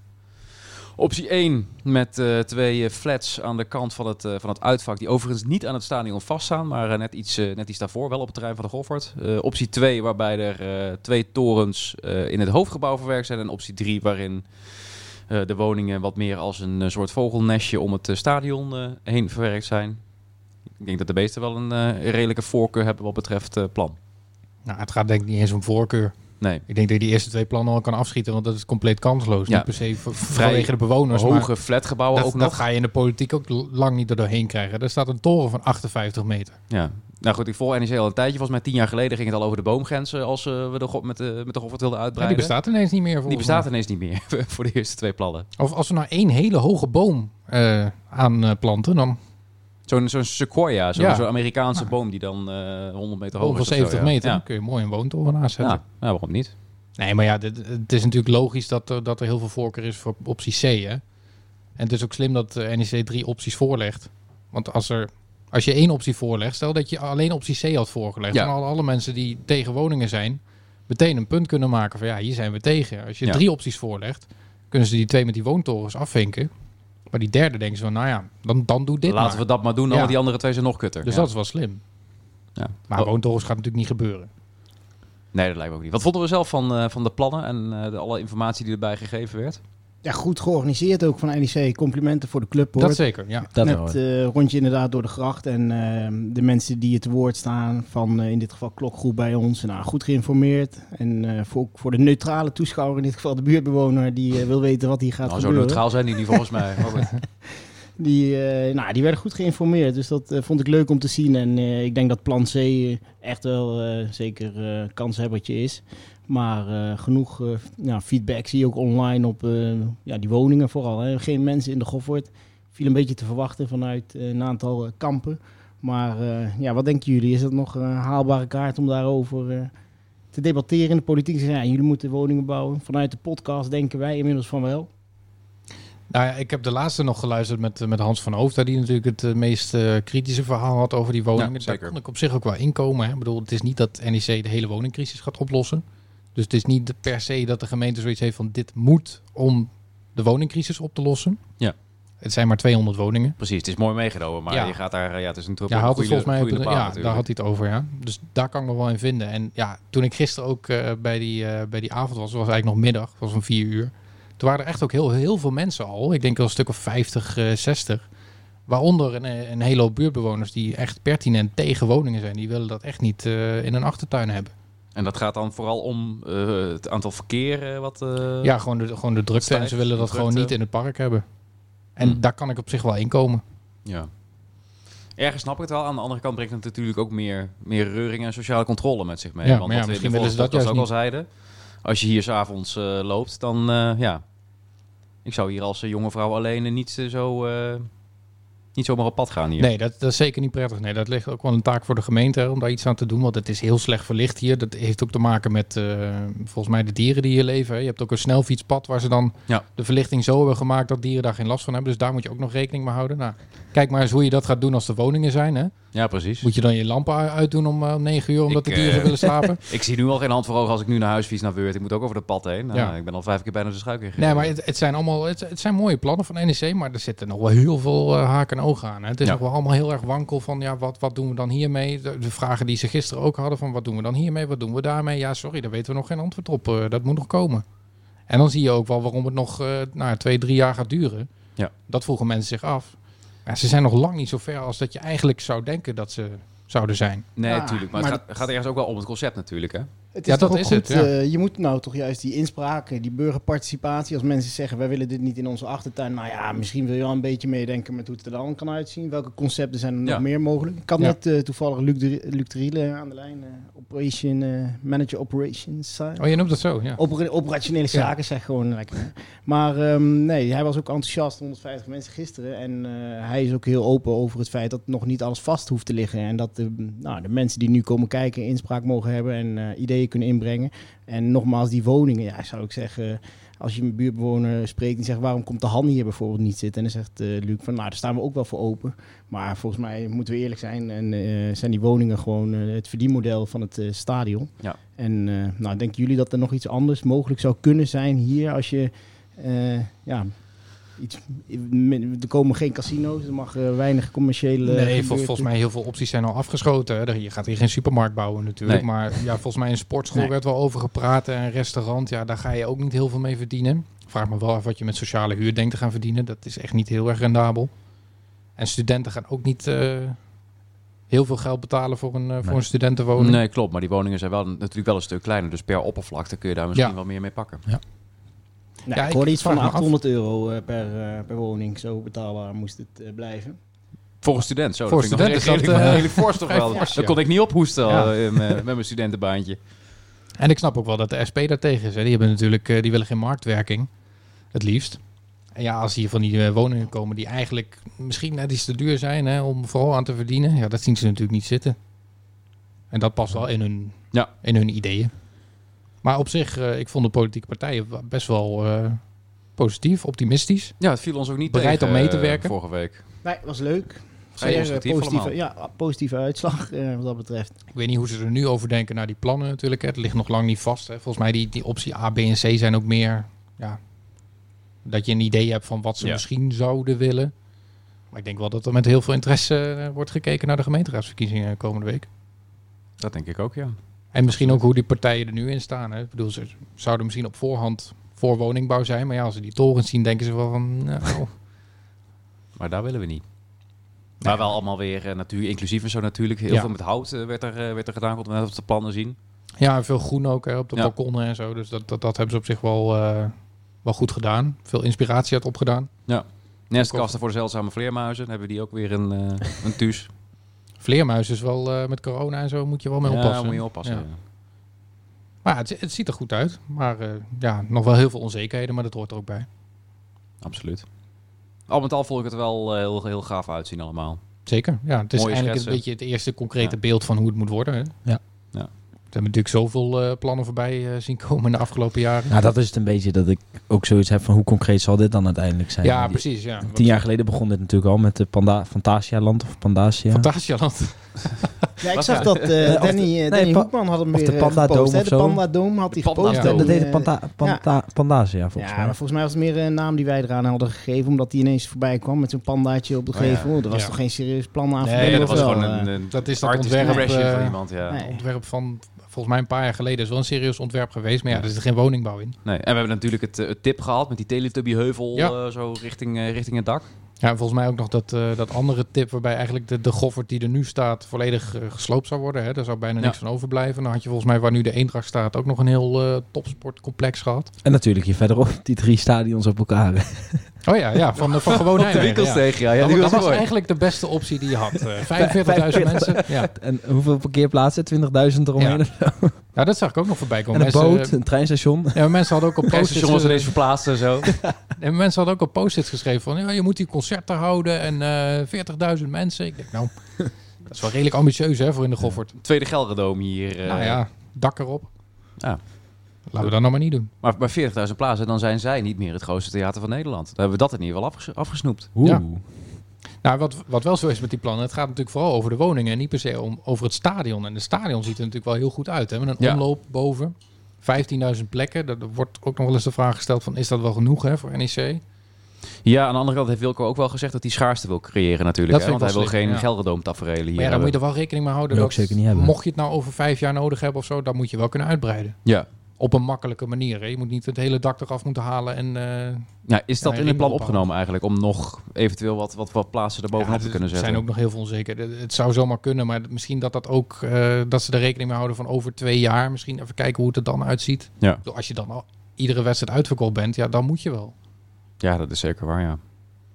Optie 1 met eh, twee eh, flats aan de kant van het, eh, van het uitvak. Die overigens niet aan het stadion vaststaan, maar net, iets, net iets daarvoor. Wel op het terrein van de Goffert. Optie 2 waarbij er twee torens in het hoofdgebouw verwerkt zijn. En optie 3 waarin de woningen wat meer als een soort vogelnestje om het stadion heen verwerkt zijn. Ik denk dat de meesten wel een redelijke voorkeur hebben wat betreft plan. Nou, het gaat denk ik niet eens om voorkeur. Nee, Ik denk dat je die eerste twee plannen al kan afschieten, want dat is compleet kansloos. Ja. Niet per se voor, vanwege de bewoners, hoge maar flatgebouwen dat, ook dat nog. ga je in de politiek ook lang niet er doorheen krijgen. Er staat een toren van 58 meter. Ja, Nou goed, ik volg NEC al een tijdje. Volgens mij tien jaar geleden ging het al over de boomgrenzen als eh, we de, met de, met de Goffert wilden Ja, die uitbreiden. bestaat ineens niet meer. Die volgens bestaat ineens niet meer voor de eerste twee plannen. Of als we nou één hele hoge boom eh aanplanten, dan Zo'n zo'n sequoia, zo'n Ja. zo'n Amerikaanse boom die dan eh 100 meter hoog is. van of zo, 70 ja. meter, Ja. kun je mooi een woontoren naast zetten. Ja. ja, waarom niet? Nee, maar ja, dit- het is natuurlijk logisch dat, er- dat er heel veel voorkeur is voor optie C. Hè? En het is ook slim dat eh, NEC drie opties voorlegt. Want als, er, als je één optie voorlegt, stel dat je alleen optie C had voorgelegd. Ja. Dan hadden alle mensen die tegen woningen zijn, meteen een punt kunnen maken van ja, hier zijn we tegen. Als je Ja. drie opties voorlegt, kunnen ze die twee met die woontorens afvinken. Maar die derde denken ze van, nou ja, dan, dan doe dit Laten maar. we dat maar doen, dan, want die andere twee zijn nog kutter. Dus dat is wel slim. Ja. Maar Oh, woontorens gaat natuurlijk niet gebeuren. Nee, dat lijkt me ook niet. Wat vonden we zelf van, eh, van de plannen en eh, de, alle informatie die erbij gegeven werd? Ja, goed georganiseerd ook van NEC. Complimenten voor de club hoor. Dat zeker, ja. Dat Net eh, rondje inderdaad door de gracht. En eh, de mensen die het te woord staan van eh, in dit geval klokgroep bij ons. Nou, goed geïnformeerd. En eh, voor, voor de neutrale toeschouwer, in dit geval de buurtbewoner, die wil weten wat hier gaat Nou, zo gebeuren. neutraal zijn die niet volgens mij. Die, eh, nou, die werden goed geïnformeerd. Dus dat eh, vond ik leuk om te zien. En eh, ik denk dat plan C echt wel zeker kanshebbertje is. Maar genoeg feedback zie je ook online op ja, die woningen vooral. Geen mensen in de Goffert. Viel een beetje te verwachten vanuit een aantal kampen. Maar ja, wat denken jullie? Is dat nog een haalbare kaart om daarover te debatteren in de politiek? Ja, jullie moeten woningen bouwen. Vanuit de podcast denken wij inmiddels van wel. Nou ja, ik heb de laatste nog geluisterd met, eh, met Hans van Hoofd, die natuurlijk het eh, meest eh, kritische verhaal had over die woningen. Ja, zeker. Daar kon ik op zich ook wel inkomen. Hè. Ik bedoel, het is niet dat NEC de hele woningcrisis gaat oplossen. Dus het is niet per se dat de gemeente zoiets heeft van dit moet om de woningcrisis op te lossen. Ja. Het zijn maar 200 woningen. Precies, het is mooi meegenomen, maar Ja. je gaat daar, ja, het is een truppel. Ja, had het volgens mij op de- ja, natuurlijk. daar had hij het over, ja. Dus daar kan ik me wel in vinden. En ja, toen ik gisteren ook bij, die, bij die avond was, was eigenlijk nog middag, het was om vier uur. Toen waren er echt ook heel, heel veel mensen al. Ik denk wel een stuk of 50, eh 60. Waaronder een, eh, een hele hoop buurtbewoners die echt pertinent tegen woningen zijn. Die willen dat echt niet eh, in een achtertuin hebben. En dat gaat dan vooral om eh, het aantal verkeer eh, wat... eh, ja, gewoon de, gewoon de drukte. En ze willen dat gewoon niet in het park hebben. En Hmm. daar kan ik op zich wel in komen. Ja. Ergens snap ik het wel. Aan de andere kant brengt het natuurlijk ook meer, meer reuring en sociale controle met zich mee. Ja, Want ja, wat we in de dat podcast ook al juist zeiden. Als je hier s'avonds eh loopt, dan eh, ja... Ik zou hier als eh, jonge vrouw alleen niet zo... niet zomaar op pad gaan hier. Nee, dat, dat is zeker niet prettig. Nee, dat ligt ook wel een taak voor de gemeente hè, om daar iets aan te doen. Want het is heel slecht verlicht hier. Dat heeft ook te maken met volgens mij de dieren die hier leven. hè. Je hebt ook een snelfietspad waar ze dan Ja. de verlichting zo hebben gemaakt dat dieren daar geen last van hebben. Dus daar moet je ook nog rekening mee houden. Nou, kijk maar eens hoe je dat gaat doen als er woningen zijn. Hè. Ja, precies. Moet je dan je lampen uitdoen om, eh, om 9 uur omdat Ik, de dieren eh, willen slapen? Ik zie nu al geen hand voor ogen als ik nu naar huis fiets naar Weurt. Ik moet ook over de pad heen. Nou, Ja. Ik ben al vijf keer bijna de schuik ingegaan. Nee, maar het, het zijn allemaal het, het zijn mooie plannen van NEC, maar er zitten nog wel heel veel eh, haken en ogen aan. Hè. Het is Ja. nog wel allemaal heel erg wankel van ja, wat, wat doen we dan hiermee? De, de vragen die ze gisteren ook hadden van wat doen we dan hiermee, wat doen we daarmee? Ja, sorry, daar weten we nog geen antwoord op. Eh, dat moet nog komen. En dan zie je ook wel waarom het nog eh nou, twee, drie jaar gaat duren. Ja. Dat vroegen mensen zich af. Ja, ze zijn nog lang niet zo ver als dat je eigenlijk zou denken dat ze zouden zijn. Nee, Ja, natuurlijk. maar, maar het gaat, gaat ergens ook wel om het concept natuurlijk, hè? Het Ja, is toch dat ook is goed, het, ja. eh, je moet nou toch juist die inspraak, die burgerparticipatie, als mensen zeggen wij willen dit niet in onze achtertuin, nou ja, misschien wil je wel een beetje meedenken met hoe het er dan kan uitzien. Welke concepten zijn er nog Ja. meer mogelijk? Ik had Ja. net eh, toevallig Luc de, Luc de Riele aan de lijn, eh, operation, eh, manager operations. eh, Oh, je noemt dat zo, ja. Opera- operationele Ja. zaken, zeg gewoon lekker. Maar ehm, nee, hij was ook enthousiast, 150 mensen gisteren. En eh, hij is ook heel open over het feit dat nog niet alles vast hoeft te liggen. En dat de, nou, de mensen die nu komen kijken inspraak mogen hebben en eh, ideeën kunnen inbrengen. En nogmaals, die woningen, ja, zou ik zeggen... Als je een buurtbewoner spreekt die zegt waarom komt de Han hier bijvoorbeeld niet zitten? En dan zegt eh, Luc van nou daar staan we ook wel voor open. Maar volgens mij moeten we eerlijk zijn en eh, zijn die woningen gewoon eh, het verdienmodel van het stadion. Ja. En nou, denken jullie dat er nog iets anders mogelijk zou kunnen zijn hier als je ja, iets, er komen geen casino's, er mag eh, weinig commerciële. Nee, vol- volgens mij heel veel opties zijn al afgeschoten. Hè. Je gaat hier geen supermarkt bouwen natuurlijk. Nee. Maar ja, volgens mij een sportschool Nee. werd wel over gepraat. En een restaurant, ja, daar ga je ook niet heel veel mee verdienen. Vraag me wel af wat je met sociale huur denkt te gaan verdienen. Dat is echt niet heel erg rendabel. En studenten gaan ook niet eh, heel veel geld betalen voor een, eh, voor Nee. een studentenwoning. Nee, klopt. Maar die woningen zijn wel, natuurlijk wel een stuk kleiner. Dus per oppervlakte kun je daar misschien Ja. wel meer mee pakken. Nee, Ja, ik ik hoorde iets van vraag me af. 800 euro eh, per, eh, per woning. Zo betaalbaar moest het eh, blijven. Voor een student, zo. Voor dat vind ik nog student is redelijk- dat, redelijk fors toch wel. fors, Dat kon ik niet ophoesten Ja. eh, met met mijn studentenbaantje. En ik snap ook wel dat de SP daar tegen is. Hè. Die hebben natuurlijk, die willen geen marktwerking. Het liefst. En ja, als hier van die woningen komen die eigenlijk misschien net iets te duur zijn hè, om vooral aan te verdienen. Ja, dat zien ze natuurlijk niet zitten. En dat past wel in hun, Ja. in hun ideeën. Maar op zich, eh, ik vond de politieke partijen best wel eh, positief, optimistisch. Ja, het viel ons ook niet Bereid tegen, om mee te eh, werken? vorige week. Nee, was leuk. Zeer, positieve, allemaal. ja, positieve uitslag eh, wat dat betreft. Ik weet niet hoe ze er nu over denken naar die plannen natuurlijk. hè. Het ligt nog lang niet vast. Hè. Volgens mij die, die optie A, B en C zijn ook meer... Ja, dat je een idee hebt van wat ze Ja. misschien zouden willen. Maar ik denk wel dat er met heel veel interesse wordt gekeken naar de gemeenteraadsverkiezingen komende week. Dat denk ik ook, ja. En misschien ook hoe die partijen er nu in staan. Hè. Ik bedoel, ze zouden misschien op voorhand voor woningbouw zijn. Maar ja, als ze die torens zien, denken ze wel van... Nou, Maar daar willen we niet. Maar wel allemaal weer eh, natuur inclusief en zo natuurlijk. Heel Ja. veel met hout eh, werd, er, eh, werd er gedaan. Konden we net op de plannen zien. ja, en veel groen ook hè, op de Ja. balkonnen en zo. Dus dat, dat, dat hebben ze op zich wel, wel goed gedaan. Veel inspiratie uit opgedaan. Nestkasten voor de zeldzame vleermuizen. Dan hebben we die ook weer een, een thuis. Vleermuis is wel eh, met corona en zo moet je wel mee Ja, oppassen. moet je oppassen. Ja. ja. Maar het, het ziet er goed uit. Maar eh, ja, nog wel heel veel onzekerheden, maar dat hoort er ook bij. Absoluut. Al met al vond ik het wel eh, heel, heel gaaf uitzien allemaal. Zeker. Ja, het is Mooie eigenlijk schetsen. een beetje het eerste concrete Ja. beeld van hoe het moet worden. Hè? Ja. We hebben natuurlijk zoveel eh, plannen voorbij eh, zien komen in de afgelopen jaren. Nou, dat is het een beetje dat ik ook zoiets heb van hoe concreet zal dit dan uiteindelijk zijn. ja, Die- precies. Ja. Tien jaar geleden begon dit natuurlijk al met de Panda Fantasialand of Pandasia. Fantasialand. Ja, ik zag dat of Danny, nee, Danny Hoekman had hem of weer de Panda gepost. Dome De. Panda Dome had hij De Panda gepost. Dome. dat heet de Panta, Panta, Pandasia volgens Ja, mij. maar volgens mij was het meer een naam die wij eraan hadden gegeven, omdat die ineens voorbij kwam met zo'n pandaatje op de Oh ja. gevel. Er was Ja. toch geen serieus plan aan Nee, dat was wel, gewoon een, een Dat is dat ontwerp, van iemand, ja. nee. ontwerp van volgens mij een paar jaar geleden is wel een serieus ontwerp geweest. Maar ja, er zit geen woningbouw in. Nee. En we hebben natuurlijk het, eh, het tip gehaald met die Teletubby-heuvel Ja. eh, zo richting, eh, richting het dak. Ja, en volgens mij ook nog dat, eh, dat andere tip waarbij eigenlijk de, de goffert die er nu staat volledig eh, gesloopt zou worden. Hè. Daar zou bijna Ja. niks van overblijven. Dan had je volgens mij waar nu de Eendracht staat ook nog een heel eh, topsportcomplex gehad. En natuurlijk hier verderop die drie stadions op elkaar. Oh ja, ja van, van gewoon de winkelsteeg, ja. ja, dat die dat was eigenlijk de beste optie die je had. Eh, 45.000 mensen. Ja. En hoeveel parkeerplaatsen? 20.000 eromheen? ja, dat zag ik ook nog voorbij komen. En een Mensen, boot, een treinstation. Ja, mensen hadden ook op Het post-its station was ineens verplaatst en zo. En mensen hadden ook op post-its geschreven van... Ja, je moet die concerten houden en eh 40.000 mensen. Ik denk, nou, dat is wel redelijk ambitieus hè, voor in de Goffert. Tweede Gelredome hier. eh. nou ja, dak erop. Ja. Laten we dat nou maar niet doen. Maar bij 40.000 plaatsen, dan zijn zij niet meer het grootste theater van Nederland. Dan hebben we dat in ieder geval afges- afgesnoept. Oeh. Ja. Nou, wat, wat wel zo is met die plannen, het gaat natuurlijk vooral over de woningen en niet per se om, over het stadion. En de stadion ziet er natuurlijk wel heel goed uit. Hè? Met een Ja. omloop boven, 15.000 plekken. Er wordt ook nog wel eens de vraag gesteld van, is dat wel genoeg hè, voor NEC? Ja, aan de andere kant heeft Wilco ook wel gezegd dat hij schaarste wil creëren natuurlijk. Dat hè? Want hij wil geen ja. Taferelen hier Maar ja, dan moet je er wel rekening mee houden dat zeker niet hebben. mocht je het nou over vijf jaar nodig hebben of zo, dan moet je wel kunnen uitbreiden. Ja. Op een makkelijke manier. Hè? Je moet niet het hele dak eraf moeten halen en... eh, ja, is dat Ja, in het plan opgenomen eigenlijk? Om nog eventueel wat, wat, wat plaatsen erbovenop Ja, te er kunnen zetten? zijn ook nog heel veel onzeker. Het- zou zomaar kunnen, maar misschien dat dat ook eh, dat ze er rekening mee houden van over twee jaar. Misschien even kijken hoe het er dan uitziet. Ja. Als je dan al iedere wedstrijd uitverkocht bent, ja, dan moet je wel. Ja, dat is zeker waar, ja.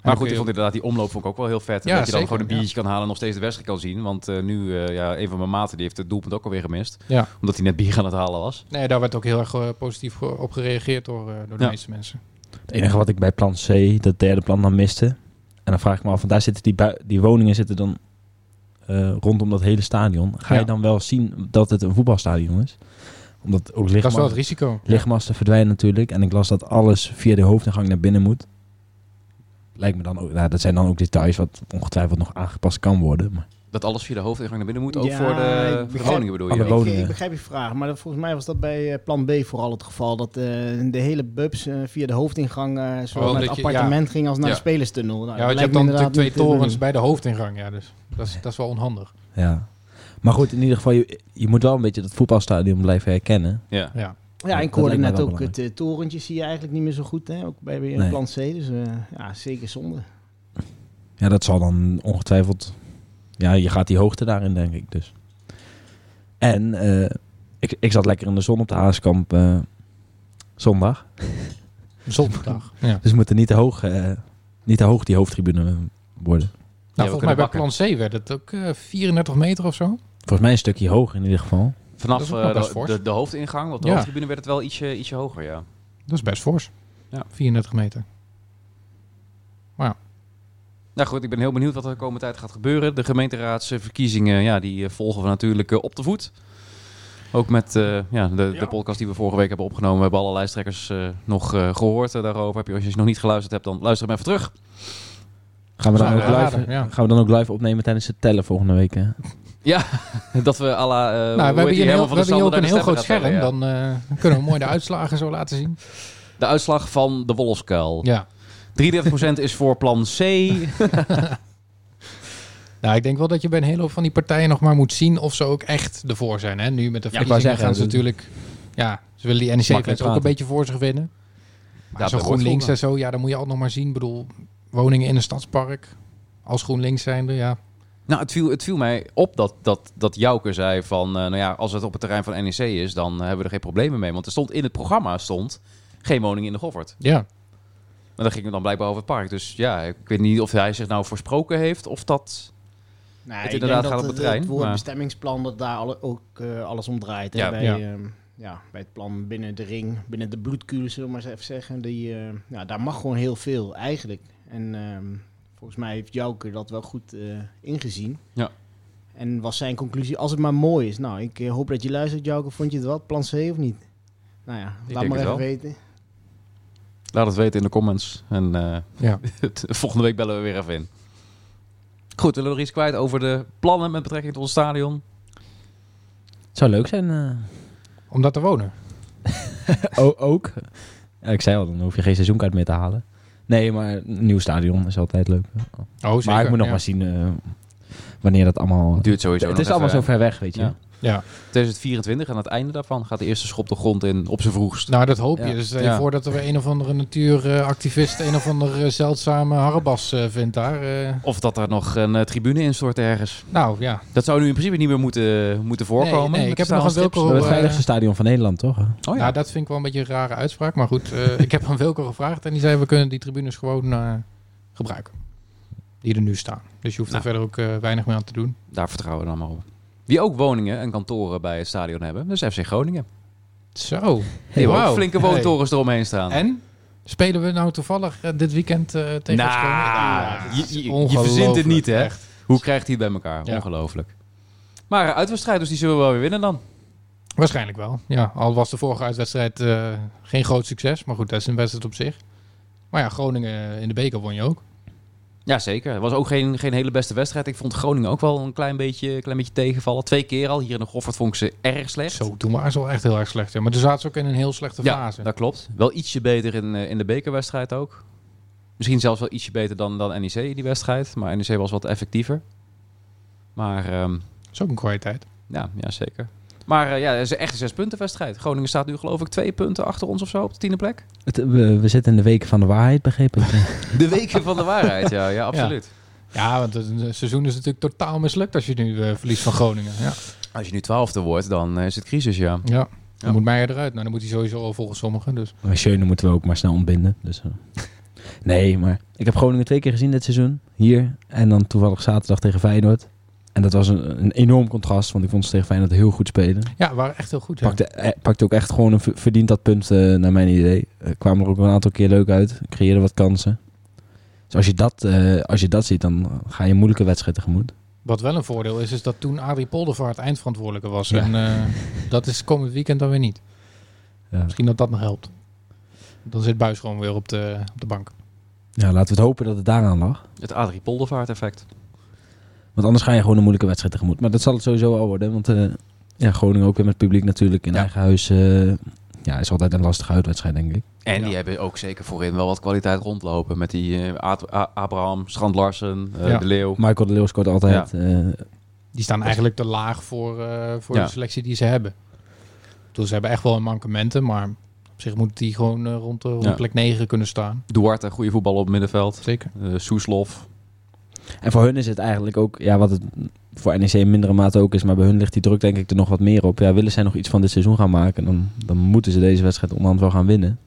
Maar goed, ik vond inderdaad die omloop vond ik ook wel heel vet. Ja, dat je dan zeker, gewoon een ja. biertje kan halen en nog steeds de wedstrijd kan zien. Want eh, nu, eh, ja, een van mijn maten die heeft het doelpunt ook alweer gemist. Ja. Omdat hij net bier aan het halen was. Nee, daar werd ook heel erg eh, positief op gereageerd door, eh, door de Ja. meeste mensen. Het enige wat ik bij plan C, dat derde plan, dan miste. En dan vraag ik me af, want daar zitten die, die woningen zitten dan eh, rondom dat hele stadion. Ga Ja. je dan wel zien dat het een voetbalstadion is? Omdat ook Dat is wel het risico. lichtmasten verdwijnen natuurlijk. En ik las dat alles via de hoofdingang naar binnen moet. Lijkt me dan ook, nou, dat zijn dan ook details wat ongetwijfeld nog aangepast kan worden. Maar Dat alles via de hoofdingang naar binnen moet. Ook Ja, voor de, begrijp- woningen bedoel je? Ik, woningen. ik begrijp je vraag, maar dat- volgens mij was dat bij eh, plan B vooral het geval. Dat eh, de hele bubs eh, via de hoofdingang eh zowel Oh, naar het je- appartement ging als naar Ja. de spelerstunnel. Nou, Ja, dat want je lijkt hebt me dan inderdaad natuurlijk twee torens bij de hoofdingang. Ja, dus dat is, dat is wel onhandig. ja. Maar goed, in ieder geval, je, je moet wel een beetje dat voetbalstadion blijven herkennen. Ja. Ja. Ja, Dat ik hoorde net ook het eh, torentje zie je eigenlijk niet meer zo goed. Hè? Ook bij, bij Nee. plan C, dus eh, ja, zeker zonde. Ja, dat zal dan ongetwijfeld... Ja, je gaat die hoogte daarin, denk ik dus. En eh, ik, ik zat lekker in de zon op de Haaskamp eh, zondag. Zondag. Ja. Dus we moeten niet te hoog, eh, niet te hoog die hoofdtribune worden. Nou, volgens mij bij plan C werd het ook eh, 34 meter of zo. Volgens mij een stukje hoger in ieder geval. Vanaf eh, de, de, de hoofdingang, op de Ja. hoofdtribune werd het wel ietsje, ietsje hoger, ja. Dat is best fors. Ja. 34 meter. Nou goed, ik ben heel benieuwd wat er de komende tijd gaat gebeuren. De gemeenteraadsverkiezingen, ja, die eh, volgen we natuurlijk eh, op de voet. Ook met eh, ja, de, de podcast die we vorige week hebben opgenomen. We hebben alle lijsttrekkers eh, nog eh, gehoord eh, daarover. Heb je, als je nog niet geluisterd hebt, dan luister hem even terug. Gaan we, dan ook live, ja. gaan we dan ook live opnemen tijdens het tellen volgende week? hè? Ja, dat we à la... eh, nou, we hebben hier, een heel, we hebben hier ook een heel groot scherm. Dan eh, kunnen we mooi de uitslagen zo laten zien. ja. De uitslag van de Wolfskuil. Ja. 33% is voor plan C. Nou, ik denk wel dat je bij een hele hoop van die partijen nog maar moet zien of ze ook echt ervoor zijn. Hè? Nu met de Ja, verkiezingen zeggen, gaan ze natuurlijk... Ja, ze willen die NEC-fans ook een beetje voor zich winnen. Maar Ja, zo GroenLinks en zo, ja, dan moet je altijd nog maar zien. Ik bedoel, woningen in een stadspark als GroenLinks zijnde, ja. Nou, het viel, het viel mij op dat, dat, dat Jouke zei van... eh, nou ja, als het op het terrein van NEC is, dan hebben we er geen problemen mee. Want er stond in het programma stond geen woning in de Goffert. Ja, Maar dan ging het dan blijkbaar over het park. Dus ja, ik weet niet of hij zich nou voorsproken heeft of dat... Nee, Het inderdaad gaat op het het, terrein, het woord maar- bestemmingsplan dat daar alle, ook eh, alles om draait. hè, Ja. bij, Ja. ehm, ja, bij het plan binnen de ring, binnen de bloedkuur, zullen we maar eens even zeggen. Die, eh, ja, daar mag gewoon heel veel eigenlijk. En ehm, volgens mij heeft Jouke dat wel goed eh, ingezien. Ja. En was zijn conclusie, als het maar mooi is. Nou, ik eh, hoop dat je luistert, Jouke. Vond je het wat? Plan C of niet? Nou ja, Ik laat maar even wel. weten. Laat het weten in de comments. En eh, ja. volgende week bellen we weer even in. Goed, willen we nog iets kwijt over de plannen met betrekking tot het stadion? Het zou leuk zijn. eh. om daar te wonen. Ook. Ik zei al, dan hoef je geen seizoenkaart meer te halen. Nee, maar een nieuw stadion is altijd leuk. Oh, zeker. maar ik moet nog ja. maar zien eh, wanneer dat allemaal... Het duurt sowieso het nog is allemaal zo ver weg, weet je. Ja. Ja, 2024 aan het einde daarvan gaat de eerste schop de grond in op zijn vroegst. nou dat hoop je. Ja. Dus stel je Ja. voor dat er weer een of andere natuuractivist een of andere zeldzame harrebas eh, vindt daar. eh. Of dat er nog een eh, tribune instort ergens. nou ja, Dat zou nu in principe niet meer moeten, moeten voorkomen. nee, ik heb nog een. Wilco- het eh, veiligste stadion van Nederland, toch? Oh ja. Nou, dat vind ik wel een beetje een rare uitspraak. Maar goed, eh, ik heb aan Wilco gevraagd en die zei we kunnen die tribunes gewoon eh, gebruiken. Die er nu staan. Dus je hoeft Nou. er verder ook eh, weinig meer aan te doen. Daar vertrouwen we dan maar op. Wie ook woningen en kantoren bij het stadion hebben, dat is FC Groningen. Zo. Die hebben ook wauw. flinke Hey. woontorens eromheen staan. En? Spelen we nou toevallig eh, dit weekend eh, tegen Nou, Groningen? je- is je- je ongelooflijk, verzint het niet, hè? echt. Hoe krijgt hij het bij elkaar? Ja. Ongelooflijk. Maar eh, uitwedstrijd, dus die zullen we wel weer winnen dan. Waarschijnlijk wel. Ja, al was de vorige uitwedstrijd geen groot succes. Maar goed, dat is een wedstrijd op zich. Maar ja, Groningen in de beker won je ook. Ja, zeker. Het was ook geen, geen hele beste wedstrijd. Ik vond Groningen ook wel een klein beetje, klein beetje tegenvallen. Twee keer al. Hier in de Goffert vond ik ze erg slecht. Zo, toen waren ze wel echt heel erg slecht. Ja. Maar toen zaten ze ook in een heel slechte ja, fase. dat klopt. Wel ietsje beter in, eh, in de bekerwedstrijd ook. Misschien zelfs wel ietsje beter dan, dan NEC in die wedstrijd. Maar NEC was wat effectiever. Maar ehm, Dat is ook een kwaliteit. ja, ja, zeker. Maar eh, ja, het is echt een zespuntenwedstrijd. Groningen staat nu geloof ik twee punten achter ons of zo op de tiende plek. Het, we, we zitten in de weken van de waarheid, begrepen. De weken van de waarheid, ja, ja absoluut. Ja, want het het seizoen is natuurlijk totaal mislukt als je nu eh, verliest van Groningen. Ja, Als je nu twaalfde wordt, dan eh, is het crisis, ja. ja. dan Ja. moet Meijer eruit. Nou, dan moet hij sowieso al volgens sommigen. Dus. Maar Schöne moeten we ook maar snel ontbinden. Dus, eh. nee, maar ik heb Groningen twee keer gezien dit seizoen. Hier. En dan toevallig zaterdag tegen Feyenoord. En dat was een, een enorm contrast, want ik vond ze tegen Feyenoord heel goed spelen. Ja, waren echt heel goed. Ja. Pakte, eh, pakte ook echt gewoon een ver- verdiend dat punt, eh, naar mijn idee. Eh, kwamen er ook een aantal keer leuk uit. Creëerden wat kansen. Dus als je dat, eh, als je dat ziet, dan ga je een moeilijke wedstrijd tegemoet. Wat wel een voordeel is, is dat toen Adrie Poldervaart eindverantwoordelijke was. Ja. En eh, dat is komend weekend dan weer niet. Ja. Misschien dat dat nog helpt. Dan zit Buis gewoon weer op de, op de bank. ja, laten we het hopen dat het daaraan lag. Het Adrie Poldervaart effect. Want anders ga je gewoon een moeilijke wedstrijd tegemoet. Maar dat zal het sowieso wel worden. Want eh, ja, Groningen ook weer met publiek natuurlijk in Ja. eigen huis. eh, ja, is altijd een lastige uitwedstrijd, denk ik. En Ja. die hebben ook zeker voorin wel wat kwaliteit rondlopen. Met die eh, Ad- A- Abraham, Strand Larsen, eh, Ja. De Leeuw. Michael de Leeuw scoort altijd. eh, Die staan eigenlijk te laag voor, eh, voor Ja. de selectie die ze hebben. Dus ze hebben echt wel een mankementen, maar op zich moet die gewoon rond, de, rond Ja. plek 9 kunnen staan. Duarte, goede voetbal op het middenveld. Zeker. Eh Soeslof. En voor hun is het eigenlijk ook, ja, wat het voor NEC in mindere mate ook is, maar bij hun ligt die druk denk ik er nog wat meer op. Ja, willen zij nog iets van dit seizoen gaan maken, dan, dan moeten ze deze wedstrijd onderhand wel gaan winnen.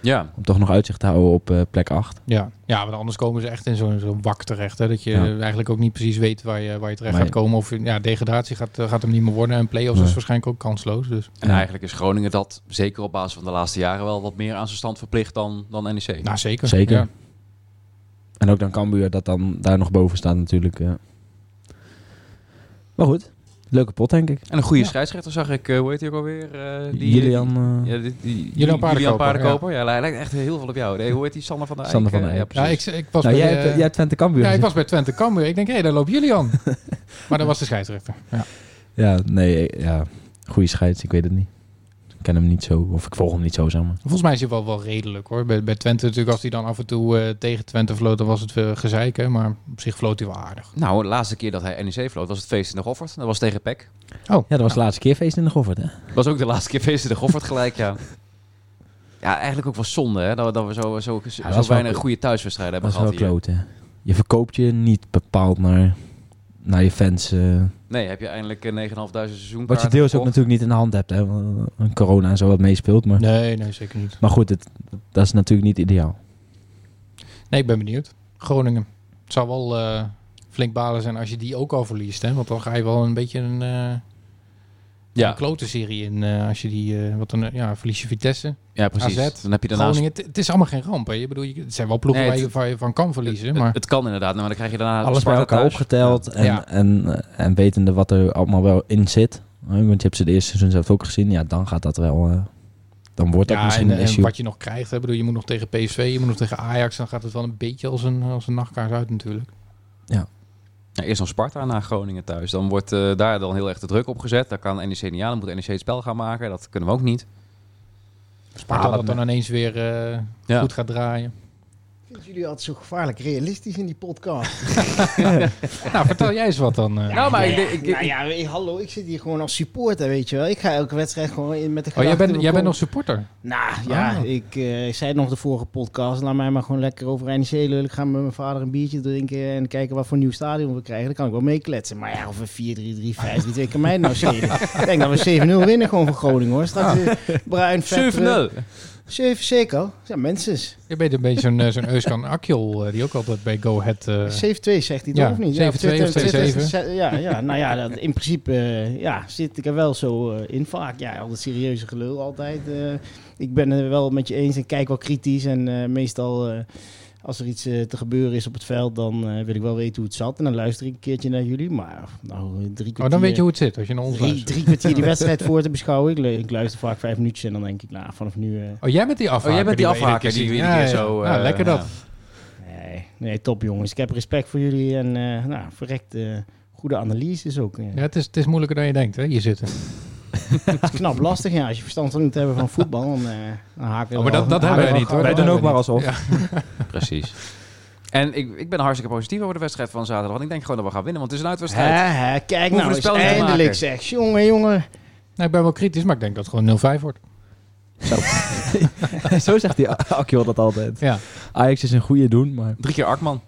Ja, Om toch nog uitzicht te houden op eh, plek 8. Ja. ja, want anders komen ze echt in zo'n zo'n wak terecht. Hè, dat je Ja. eigenlijk ook niet precies weet waar je, waar je terecht Maar- gaat komen. Of ja, degradatie gaat, eh, gaat hem niet meer worden. En play-offs Nee. is waarschijnlijk ook kansloos. Dus. en Ja. eigenlijk is Groningen dat, zeker op basis van de laatste jaren, wel wat meer aan zijn stand verplicht dan, dan NEC. Nou, zeker. Zeker. Ja. En ook dan Cambuur dat dan daar nog boven staat natuurlijk. ja. Maar goed, leuke pot denk ik. En een goede Ja. scheidsrechter zag ik, eh, hoe heet hij ook alweer? Eh, die, Julian, eh, Ja, die, die, Julian Paardenkoper, Paardenkoper. Ja. hij lijkt echt heel veel op jou. Nee, hoe heet die? Sander van der? Sander van der. Ja, ik, ik was nou, bij, jij, eh, hebt, jij hebt Twente Cambuur ja, ik was bij Twente Cambuur. Ik denk, hé, daar loopt Julian. maar dat was de scheidsrechter. Ja. Ja, nee, ja. Goede scheids, ik weet het niet. Ik ken hem niet zo, of ik volg hem niet zo, zeg maar. Volgens mij is hij wel, wel redelijk hoor. Bij, bij Twente natuurlijk, als hij dan af en toe eh, tegen Twente vloot, dan was het uh, gezeik. Hè? Maar op zich vloot hij wel aardig. Nou, de laatste keer dat hij NEC vloot was het feest in de Goffert. Dat was tegen PEC. Oh, Ja, dat was de laatste keer feest in de Goffert, hè? was ook de laatste keer feest in de Goffert gelijk, ja. Ja, eigenlijk ook wel zonde hè, dat we, dat we zo, zo, zo, dat zo weinig goede thuiswedstrijden Dat hebben is wel gehad hier. kloot, hè? Je verkoopt je niet bepaald naar, naar je fans. eh. Nee, heb je eindelijk een 9.500 seizoen. wat je deels ook natuurlijk niet in de hand hebt, hè? want, eh, Corona en zo wat meespeelt. Maar, nee, nee, zeker niet. maar goed, het, dat is natuurlijk niet ideaal. Nee, ik ben benieuwd. Groningen. Het zou wel eh, flink balen zijn als je die ook al verliest. Hè? Want dan ga je wel een beetje een, eh Ja. een klote serie in. eh, als je die, eh, wat dan, eh, ja, verlies je Vitesse, Ja, precies. AZ, Dan heb je daarnaast... Groningen. Het, het is allemaal geen ramp. Hè? Je bedoel, je, het zijn wel ploegen Nee, waar, je, waar je van kan verliezen. Het, Maar het kan inderdaad, nou, maar dan krijg je daarna Alles bij elkaar thuis. opgeteld en, Ja. en, en wetende wat er allemaal wel in zit. Want je hebt ze de eerste seizoen zelf ook gezien. Ja, dan gaat dat wel... dan wordt dat ja, misschien en, een en issue. wat je nog krijgt. Hè? Bedoel, je moet nog tegen PSV, je moet nog tegen Ajax. Dan gaat het wel een beetje als een, als een nachtkaars uit natuurlijk. Ja, eerst nog Sparta na Groningen thuis. Dan wordt eh, daar dan heel erg de druk op gezet. Daar kan NEC niet aan. Dan moet NEC het spel gaan maken. Dat kunnen we ook niet. Sparta Ah, dat dan ineens weer eh, Ja. goed gaat draaien. Jullie altijd zo gevaarlijk realistisch in die podcast? nou, vertel jij eens wat dan. eh. Nou, maar ik, ik, ik- nou ja, hallo, ik zit hier gewoon als supporter, weet je wel. Ik ga elke wedstrijd gewoon in met de oh, jij bent, jij bent nog supporter? Nou ja, Ah. ik, eh, ik zei het nog de vorige podcast. Laat mij maar gewoon lekker over NEC lullen. Ik ga met mijn vader een biertje drinken en kijken wat voor nieuw stadion we krijgen. Dan kan ik wel meekletsen. Maar ja, of een 4-3-3, 5-3-2 kan mij nou schelen. ik denk dat we 7-0 winnen gewoon van Groningen hoor. Straks Ah. bruin, vet. 7-0. 7 zeker. Ja, mensen. Je bent een beetje zo'n eh, zo'n Euskan Akjol, eh, die ook altijd bij Go Ahead... eh, 7-2 zegt hij Ja, toch of niet? 7-2 of Twitter- 2-7. Twitter- Ja, ja, nou ja, dat, in principe ja, zit ik er wel zo in vaak. Ja, altijd serieuze gelul altijd. ik ben het wel met je eens en kijk wel kritisch. En meestal als er iets eh, te gebeuren is op het veld, dan eh, wil ik wel weten hoe het zat. En dan luister ik een keertje naar jullie. Maar nou, drie kwartier... oh, dan weet je hoe het zit als je naar ons Drie, luistert. drie kwartier die wedstrijd voor te beschouwen. Ik, lu- ik luister vaak vijf minuutjes en dan denk ik, nou, vanaf nu... eh, Oh, jij bent die afhaker. Oh, jij bent die afhaker die Ja, zo... ja. Lekker dat. ja. nee, nee, top jongens. Ik heb respect voor jullie en eh nou, verrekt goede analyses ook. Ja, het, is, het is moeilijker dan je denkt, hè, hier zitten. Het is knap lastig, ja. Als je verstand van moet hebben van voetbal, dan, eh dan haken we Oh, maar wel- dat- dat hebben we wij niet, hoor. Wij doen ook maar alsof. Ja. Precies. En ik, ik ben hartstikke positief over de wedstrijd van zaterdag. Want ik denk gewoon dat we gaan winnen, want het is een uitwedstrijd. Hè, hè, kijk nou de eens, spel eindelijk zeg. Jongen, jongen. Nou, ik ben wel kritisch, maar ik denk dat het gewoon 0-5 wordt. Zo zegt die Akjol dat altijd. Ja. Ajax is een goede doen, maar... Drie keer Arkman.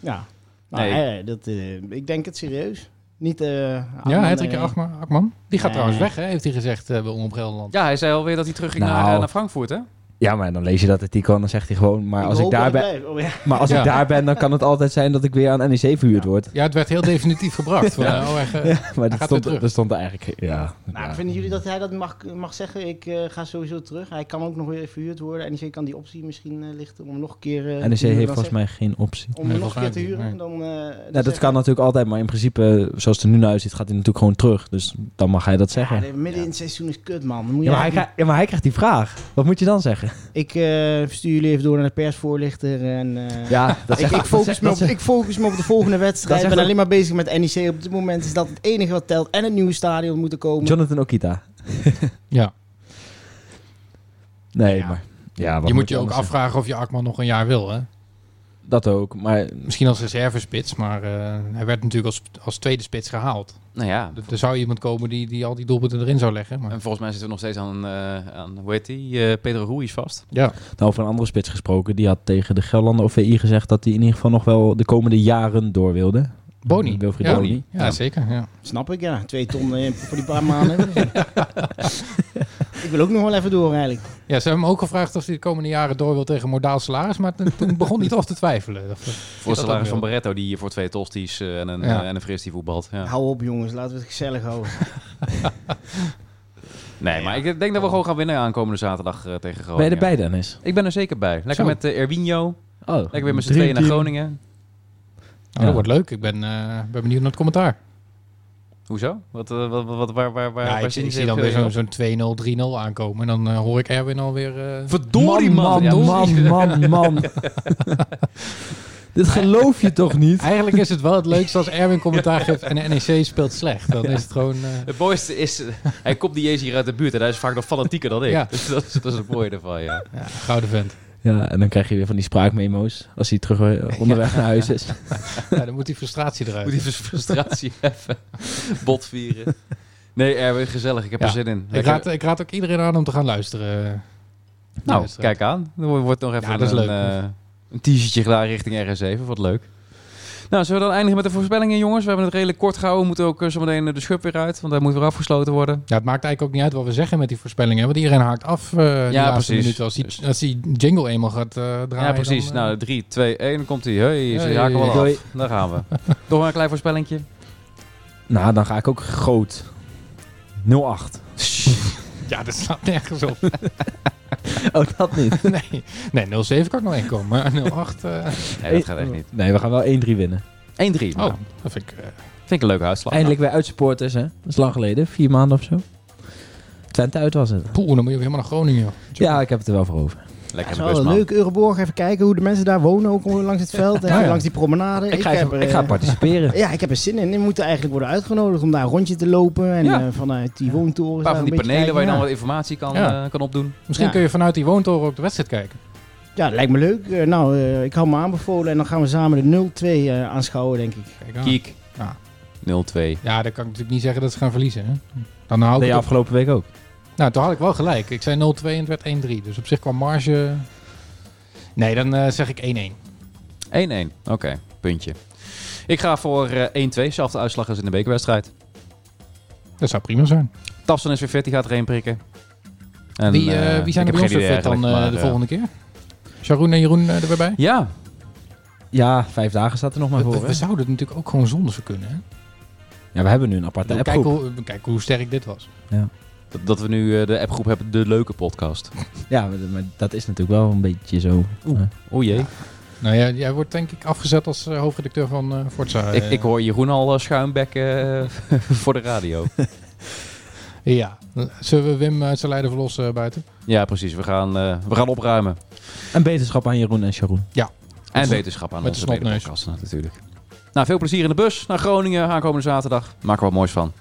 Ja. Nou, Nee. hè, dat, eh, ik denk het serieus. Niet eh Ja, Akman, Hendrik eh, Akman. Akman. Die gaat Nee. trouwens weg, hè, heeft hij gezegd eh, bij Omroep Gelderland. Ja, hij zei alweer dat hij terugging Nou. naar, naar Frankfurt, hè? Ja, maar dan lees je dat artikel en dan zegt hij gewoon... Maar als ik, daar ben. Oh, ja. maar als Ja. ik daar ben, dan kan het altijd zijn dat ik weer aan NEC verhuurd word. Ja, het werd heel definitief gebracht. Van, Ja. oh, echt, Maar dat stond, dat stond er eigenlijk... Ja, Nou, ja. vinden jullie dat hij dat mag, mag zeggen? Ik eh, ga sowieso terug. Hij kan ook nog weer verhuurd worden. NEC kan die optie misschien eh, lichten om hem nog een keer eh, NEC heeft volgens mij geen optie. Om Nee, nog een keer te huren. Dan, eh, dan Ja, dat kan natuurlijk altijd, maar in principe, zoals het er nu naar uitziet, gaat hij natuurlijk gewoon terug. Dus dan mag hij dat zeggen. de- midden in het seizoen is kut, man. Dan moet je Ja, maar hij, eigenlijk- krijgt- ja, maar hij krijgt die vraag. Wat moet je dan zeggen? Ik eh, stuur jullie even door naar de persvoorlichter. En, eh, Ja, dat ik, ik, focus dat me op, ik focus me op de volgende wedstrijd. Ik ben alleen maar bezig met NEC. Op dit moment is dat het enige wat telt. En het nieuwe stadion moet er komen. Jonathan Okita. ja. Nee, Ja. maar... Ja, wat Je moet je ook afvragen of je Akman nog een jaar wil, hè? Dat ook, maar... Misschien als reservespits, maar eh, hij werd natuurlijk als, als tweede spits gehaald. Nou ja. Er- Er zou iemand komen die, die al die doelpunten erin zou leggen. Maar... En volgens mij zitten we nog steeds aan, eh, aan hoe heet die? Eh, Pedro Ruiz vast. Ja. Nou, over een andere spits gesproken. Die had tegen de Gelderlander OVI gezegd dat hij in ieder geval nog wel de komende jaren door wilde. Boni. Wilfried ja, Boni. Ja, zeker. Ja. Snap ik, ja. Twee ton voor die paar maanden. Ik wil ook nog wel even door eigenlijk. Ja, ze hebben hem ook gevraagd of hij de komende jaren door wil tegen modaal salaris. Maar toen, begon hij toch te twijfelen. Dat- Voor het salaris van. Barretto die hier voor twee tosties eh, en, een, Ja. eh, en een fris die voetbalt. Ja. Hou op jongens, laten we het gezellig houden. Nee, maar ik denk dat we gewoon gaan winnen aankomende zaterdag eh, tegen Ben je Groningen. erbij, Dennis? Ik ben er zeker bij. Lekker Zo. met uh, Erwinho. Oh, Lekker weer met z'n tweeën naar Groningen. Ja. Dat wordt leuk. Ik ben, eh, ben benieuwd naar het commentaar. Hoezo? Wat, eh, wat, wat, wat- waar, waar, waar, Ja, waar ik, zie dan weer zo'n zo'n 2-0, 3-0 aankomen. En dan eh, hoor ik Erwin alweer... eh Verdorie, man. man, man, man, man. Dit geloof je toch niet? Eigenlijk is het wel het leukste als Erwin commentaar geeft en de NEC speelt slecht. Dan is het gewoon... eh, Het mooiste is, hij komt niet eens hier uit de buurt en hij is vaak nog fanatieker dan ik. Ja. Dus dat is, dat is het mooie ervan, ja. ja, gouden vent. Ja, en dan krijg je weer van die spraakmemo's als hij terug eh, onderweg naar huis is. Ja, dan moet die frustratie eruit. Moet die frustratie even botvieren. Nee, Erwin, gezellig. Ik heb Ja. er zin in. Ik raad, ik raad ook iedereen aan om te gaan luisteren. nou, wedstrijd. kijk aan. Er wordt nog even Ja, dat is een, leuk. eh, een t-shirtje gedaan richting RS7. Wat leuk. Nou, zullen we dan eindigen met de voorspellingen, jongens? We hebben het redelijk kort gehouden. We moeten ook eh, zometeen de schub weer uit, want hij moet weer afgesloten worden. Ja, het maakt eigenlijk ook niet uit wat we zeggen met die voorspellingen. Want iedereen haakt af eh Ja, laatste precies. minuten. Als die, Dus- als die jingle eenmaal gaat eh, draaien. ja, precies. dan, eh, nou, 3, 2, 1, dan komt hij. Hey, ze Hey, haken wel af. Daar gaan we. Nog maar een klein voorspellingje. Nou, dan ga ik ook groot. 08. Ja, dat slaat nergens op. Oh, dat niet. nee, nee 07 kan ik nog één komen. Maar 08... eh Nee, dat gaat echt niet. Nee, we gaan wel 1-3 winnen. 1-3. oh, Nou, dat vind ik... eh, vind ik een leuke uitslag. Eindelijk weer uitsupporters, hè? Dat is lang geleden. Vier maanden of zo. Twente uit was het. poeh, dan moet je weer helemaal naar Groningen. joh. Ja, ik heb het er wel voor over. Lekker de wel leuk, Euroborg. Even kijken hoe de mensen daar wonen, ook langs het veld. en Ja, ja. Langs die promenade. Ik ga, even- heb ik ga eh, participeren. Ja, ik heb er zin in. Die moeten eigenlijk worden uitgenodigd om daar een rondje te lopen. En Ja. eh, vanuit die woontoren. Een paar van die panelen waar je dan wat informatie kan, Ja. eh, kan opdoen. Misschien Ja. kun je vanuit die woontoren ook de wedstrijd kijken. Ja, lijkt me leuk. Nou, ik hou me aanbevolen. En dan gaan we samen de 0-2 eh, aanschouwen, denk ik. Kiek. Ja. 0-2. Ja, dan kan ik natuurlijk niet zeggen dat ze gaan verliezen. Hè? Dan hou Dat ik op. afgelopen week ook. Nou, toen had ik wel gelijk. Ik zei 0-2 en het werd 1-3. Dus op zich kwam marge... Nee, dan eh, zeg ik 1-1. 1-1. Oké, puntje. Ik ga voor eh 1-2. Zelfde uitslag als in de bekerwedstrijd. Dat zou prima zijn. Tapson is weer fit, die gaat er één prikken. En, wie, eh, eh, wie zijn er bij ons fit dan eh, maar, de eh, volgende keer? Sharon en Jeroen eh, er weer bij? Ja, Ja, vijf dagen staat er nog maar We, voor. we zouden het natuurlijk ook gewoon zonder ze kunnen. Hè? Ja, we hebben nu een aparte Kijk, hoe, kijk hoe sterk dit was. Dat, dat we nu eh, de appgroep hebben, de leuke podcast. Ja, maar, maar dat is natuurlijk wel een beetje zo. Oeh. Eh, O jee. Nou ja, jij wordt denk ik afgezet als eh, hoofdredacteur van Forza. ik, ik hoor Jeroen al schuimbekken voor de radio. Ja. Zullen we Wim uit zijn lijden verlossen buiten? ja, precies. We gaan, eh, we gaan opruimen. En beterschap aan Jeroen en Sharon. En wetenschap aan Met onze podcast natuurlijk. Nou, veel plezier in de bus naar Groningen aankomende zaterdag. Maak er wat moois van.